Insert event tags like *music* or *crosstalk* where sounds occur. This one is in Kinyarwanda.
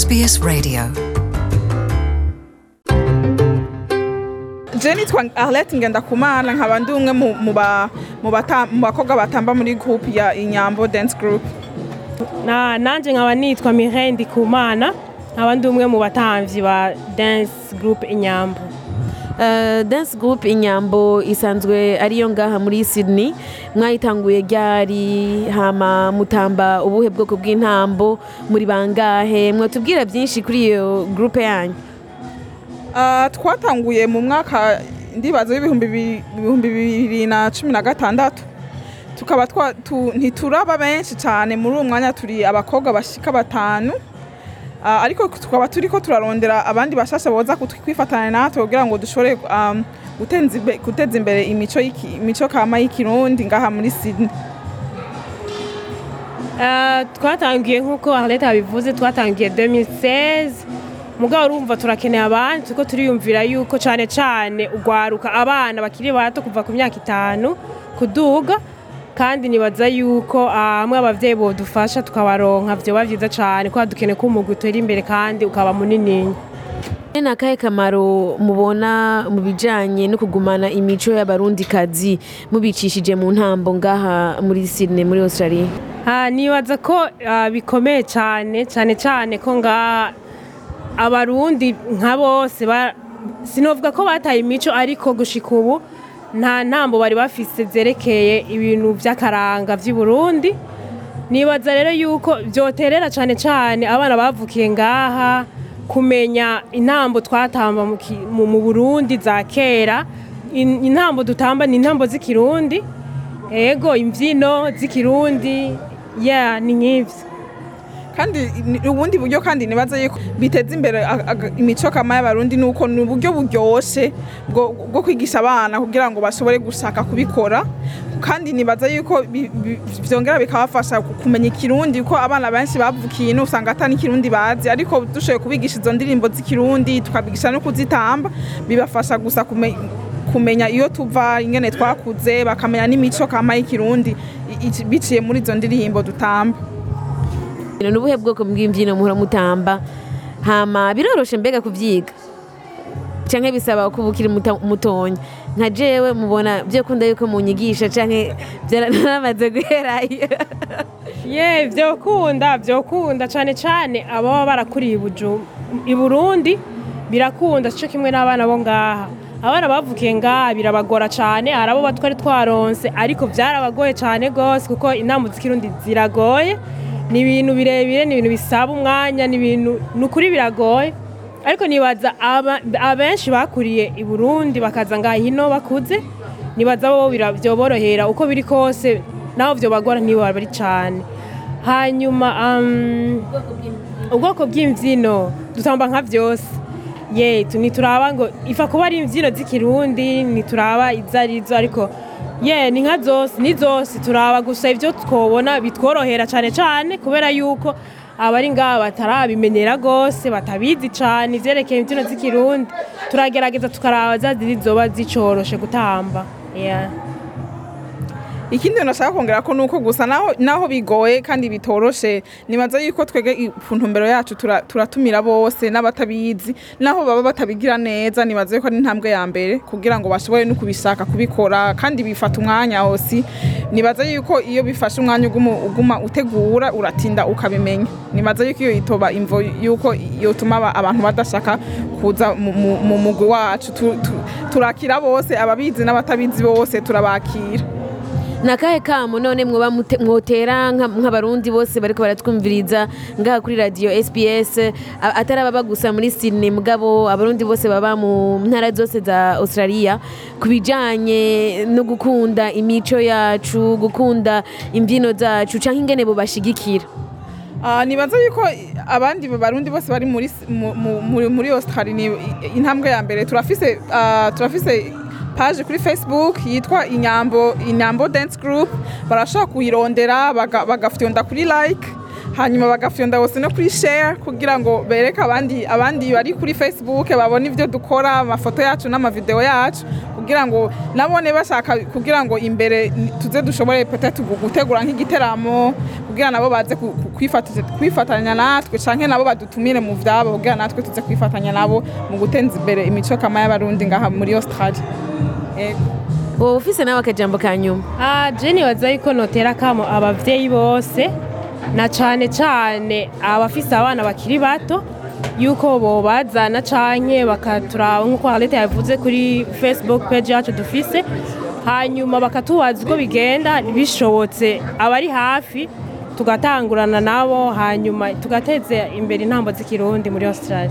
SBS Radio. je nitwa arlette ngendakumana nkaba ndi umwe mu- bakobwa batamba muri groupe ya inyambo dance group na nanje nkaba nitwa Mireille Ndikumana nkaba ndi umwe mu batamvyi ba dance group Inyambo dance group inyambo isanzwe ariyo ngaha muri Sydney. Mwayitanguye ryari? Hama mutamba ubuhe bwoko bw'intambo? Muri bangahe? Mwatubwira byinshi kuri iyo groupe yanyu. Ah, twatanguye mu mwaka ndibaza w'ibihumbi bi- ibihumbi bibiri na cumi na gatandatu. Tukaba ntituraba benshi cyane muri uwo mwanya turi abakobwa bashika batanu. Ariko tukaba turiko turarondera abandi bashasha boza kwifatanya natwe kugira ngo dushobore um, guteza imbe- guteza imbere imico kama y'ikirundi ngaha muri Sydney. Eh, twatangiye nk'uko Arlette yabivuze twatangiye 2016 mugabo urumva turakeneye abandi turiko turiyumvira yuko cane cane ugwaruka abana bakiri bato kuva ku myaka itanu kuduga. Kandi nibaza yuko ah, hamwe abavyeyi bodufasha tukabaronka vyoba vyiza cane kuko dukeneye ko umugwi utera imbere kandi ukaba munininya ni akahe kamaro mubona mu bijanye no kugumana imico y'abarundikazi mubicishije mu ntambo ngaha muri Sydney muri Australia? Ah, nibaza ko ah, bikomeye cyane cyane cyane ko nga abarundi nka bose sinovuga ko bataye imico ariko gushika ubu nta ntambo bari bafise zerekeye ibintu vy'akaranga vy'i Burundi nibaza rero yuko vyoterera cyane cyane abana bavukiye ngaha kumenya intambo twatamba mu Burundi za kera. In- intambo dutamba ni intambo z'ikirundi. Ego imvyino z'ikirundi ya ni nk'ivyo. Kandi ni- ubundi buryo kandi nibaza yuko biteza imbere imico kama y'abarundi nuko ni uburyo buryoshe bwo kwigisha abana kugira ngo bashobore gushaka kubikora. Kandi nibaza yuko vyongera bikabafasha ku- kumenya ikirundi ko abana benshi bavukiye ino usanga ata n'ikirundi bazi. Ariko dushoboye kubigisha izo ndirimbo z'ikirundi tukabigisha no kuzitamba bibafasha gusa kume- kumenya iyo tuva ingene twakuze bakamenya n'imico kama y'ikirundi biciye muri izo ndirimbo dutamba ni ubuhe bwoko bw'imbyino muhora mutamba? Hama biroroshe mbega kuvyiga canke bisaba ko uba ukiri muto- mutonya nka jewe mubona vyokunda yuko munyigisha canke vyaramaze guherayo. *laughs* Ye vyokunda vyokunda cane cane ababa barakuriye i Burundi birakunda. Sico kimwe n'abana bo ngaha. Abana bavukiye ngaha birabagora cane. Hari abo twari twaronse ariko vyarabagoye cane gose kuko intambo z'ikirundi ziragoye. Ni ibintu birebire ni ibintu bisaba umwanya ni ibintu ni ukuri biragoye. Ariko nibaza abenshi bakuriye i Burundi bakaza ngaha hino bakuze nibaza bo vyoborohera uko biri kose naho vyobagora ntibabari cane. Hanyuma um, ubwoko bw'imvyino dutamba nka vyose ye tu- ntituraba ngo ifa kuba ari imvyino z'ikirundi ntituraba izo ari zo ariko ye ni nka zose ni zose turaba gusa ivyo twobona bitworohera cane cane kubera yuko abari ngaha batarabimenyera gose batabizi cane ivyerekeye imvyino z'ikirundi turagerageza tukaraba za ziri zicoroshe gutamba yeah. Ikindi nashaka kongera ko nuko gusa naho bigoye kandi bitoroshe nibaza yuko twege ku ntumbero yacu tura- turatumira bose n'abatabizi naho baba batabigira neza nibaza yuko ari intambwe ya mbere kugira ngo bashobore no kubishaka kubikora kandi bifata umwanya osi nibaza yuko iyo bifashe umwanya uguma, utegura uratinda ukabimenya. Nibaza yuko iyo itoba imvo yuko yotuma aba- abantu badashaka kuza mu- mu mu mugwi wacu. Tu- tu- turakira bose ababizi n'abatabizi bose turabakira. Ni akahe kamo none mute- mwotera nka- nk'abarundi bose bariko baratwumviriza ngaha kuri radio sps atari ababa gusa muri sydney mugabo abarundi bose baba mu ntara zose za australia ku bijanye no gukunda imico yacu gukunda imbyino zacu canke ingene bobashigikira Ah, nibaza yuko abandi barundi bose bari muri mu- mu- muri Australia intambwe ya mbere. Turafise ah, turafise page kuri Facebook yitwa Inyambo Inyambo Dance Group barashaka kuyirondera baga- bagafyonda kuri like hanyuma bagafyonda bose no kuri share kugira ngo bereke abandi abandi bari kuri Facebook babone ibyo dukora amafoto yacu n'amavideo yacu kugira ngo nabone bashaka kugira ngo imbere tuze dushobore peut-être gutegura nk'igiteramo kugira nabo baze kwifatanya natwe canke nabo badutumire mu vyabo kugira natwe tuze kwifatanya nabo mu guteza imbere imico kama y'abarundi ngaha muri australia. Wowe ufise nawe akajambo ka nyuma? Ah, je nibaza yuko notera kamo abavyeyi bose na cane cane abafise abana bakiri bato yuko bobazana canke bakaturaba nk'uko Harlete yavuze kuri Facebook page yacu dufise hanyuma bakatubaza uko bigenda bishobotse abari hafi tugatangurana nabo hanyuma tugateza imbere intambo z'ikirundi muri Australia.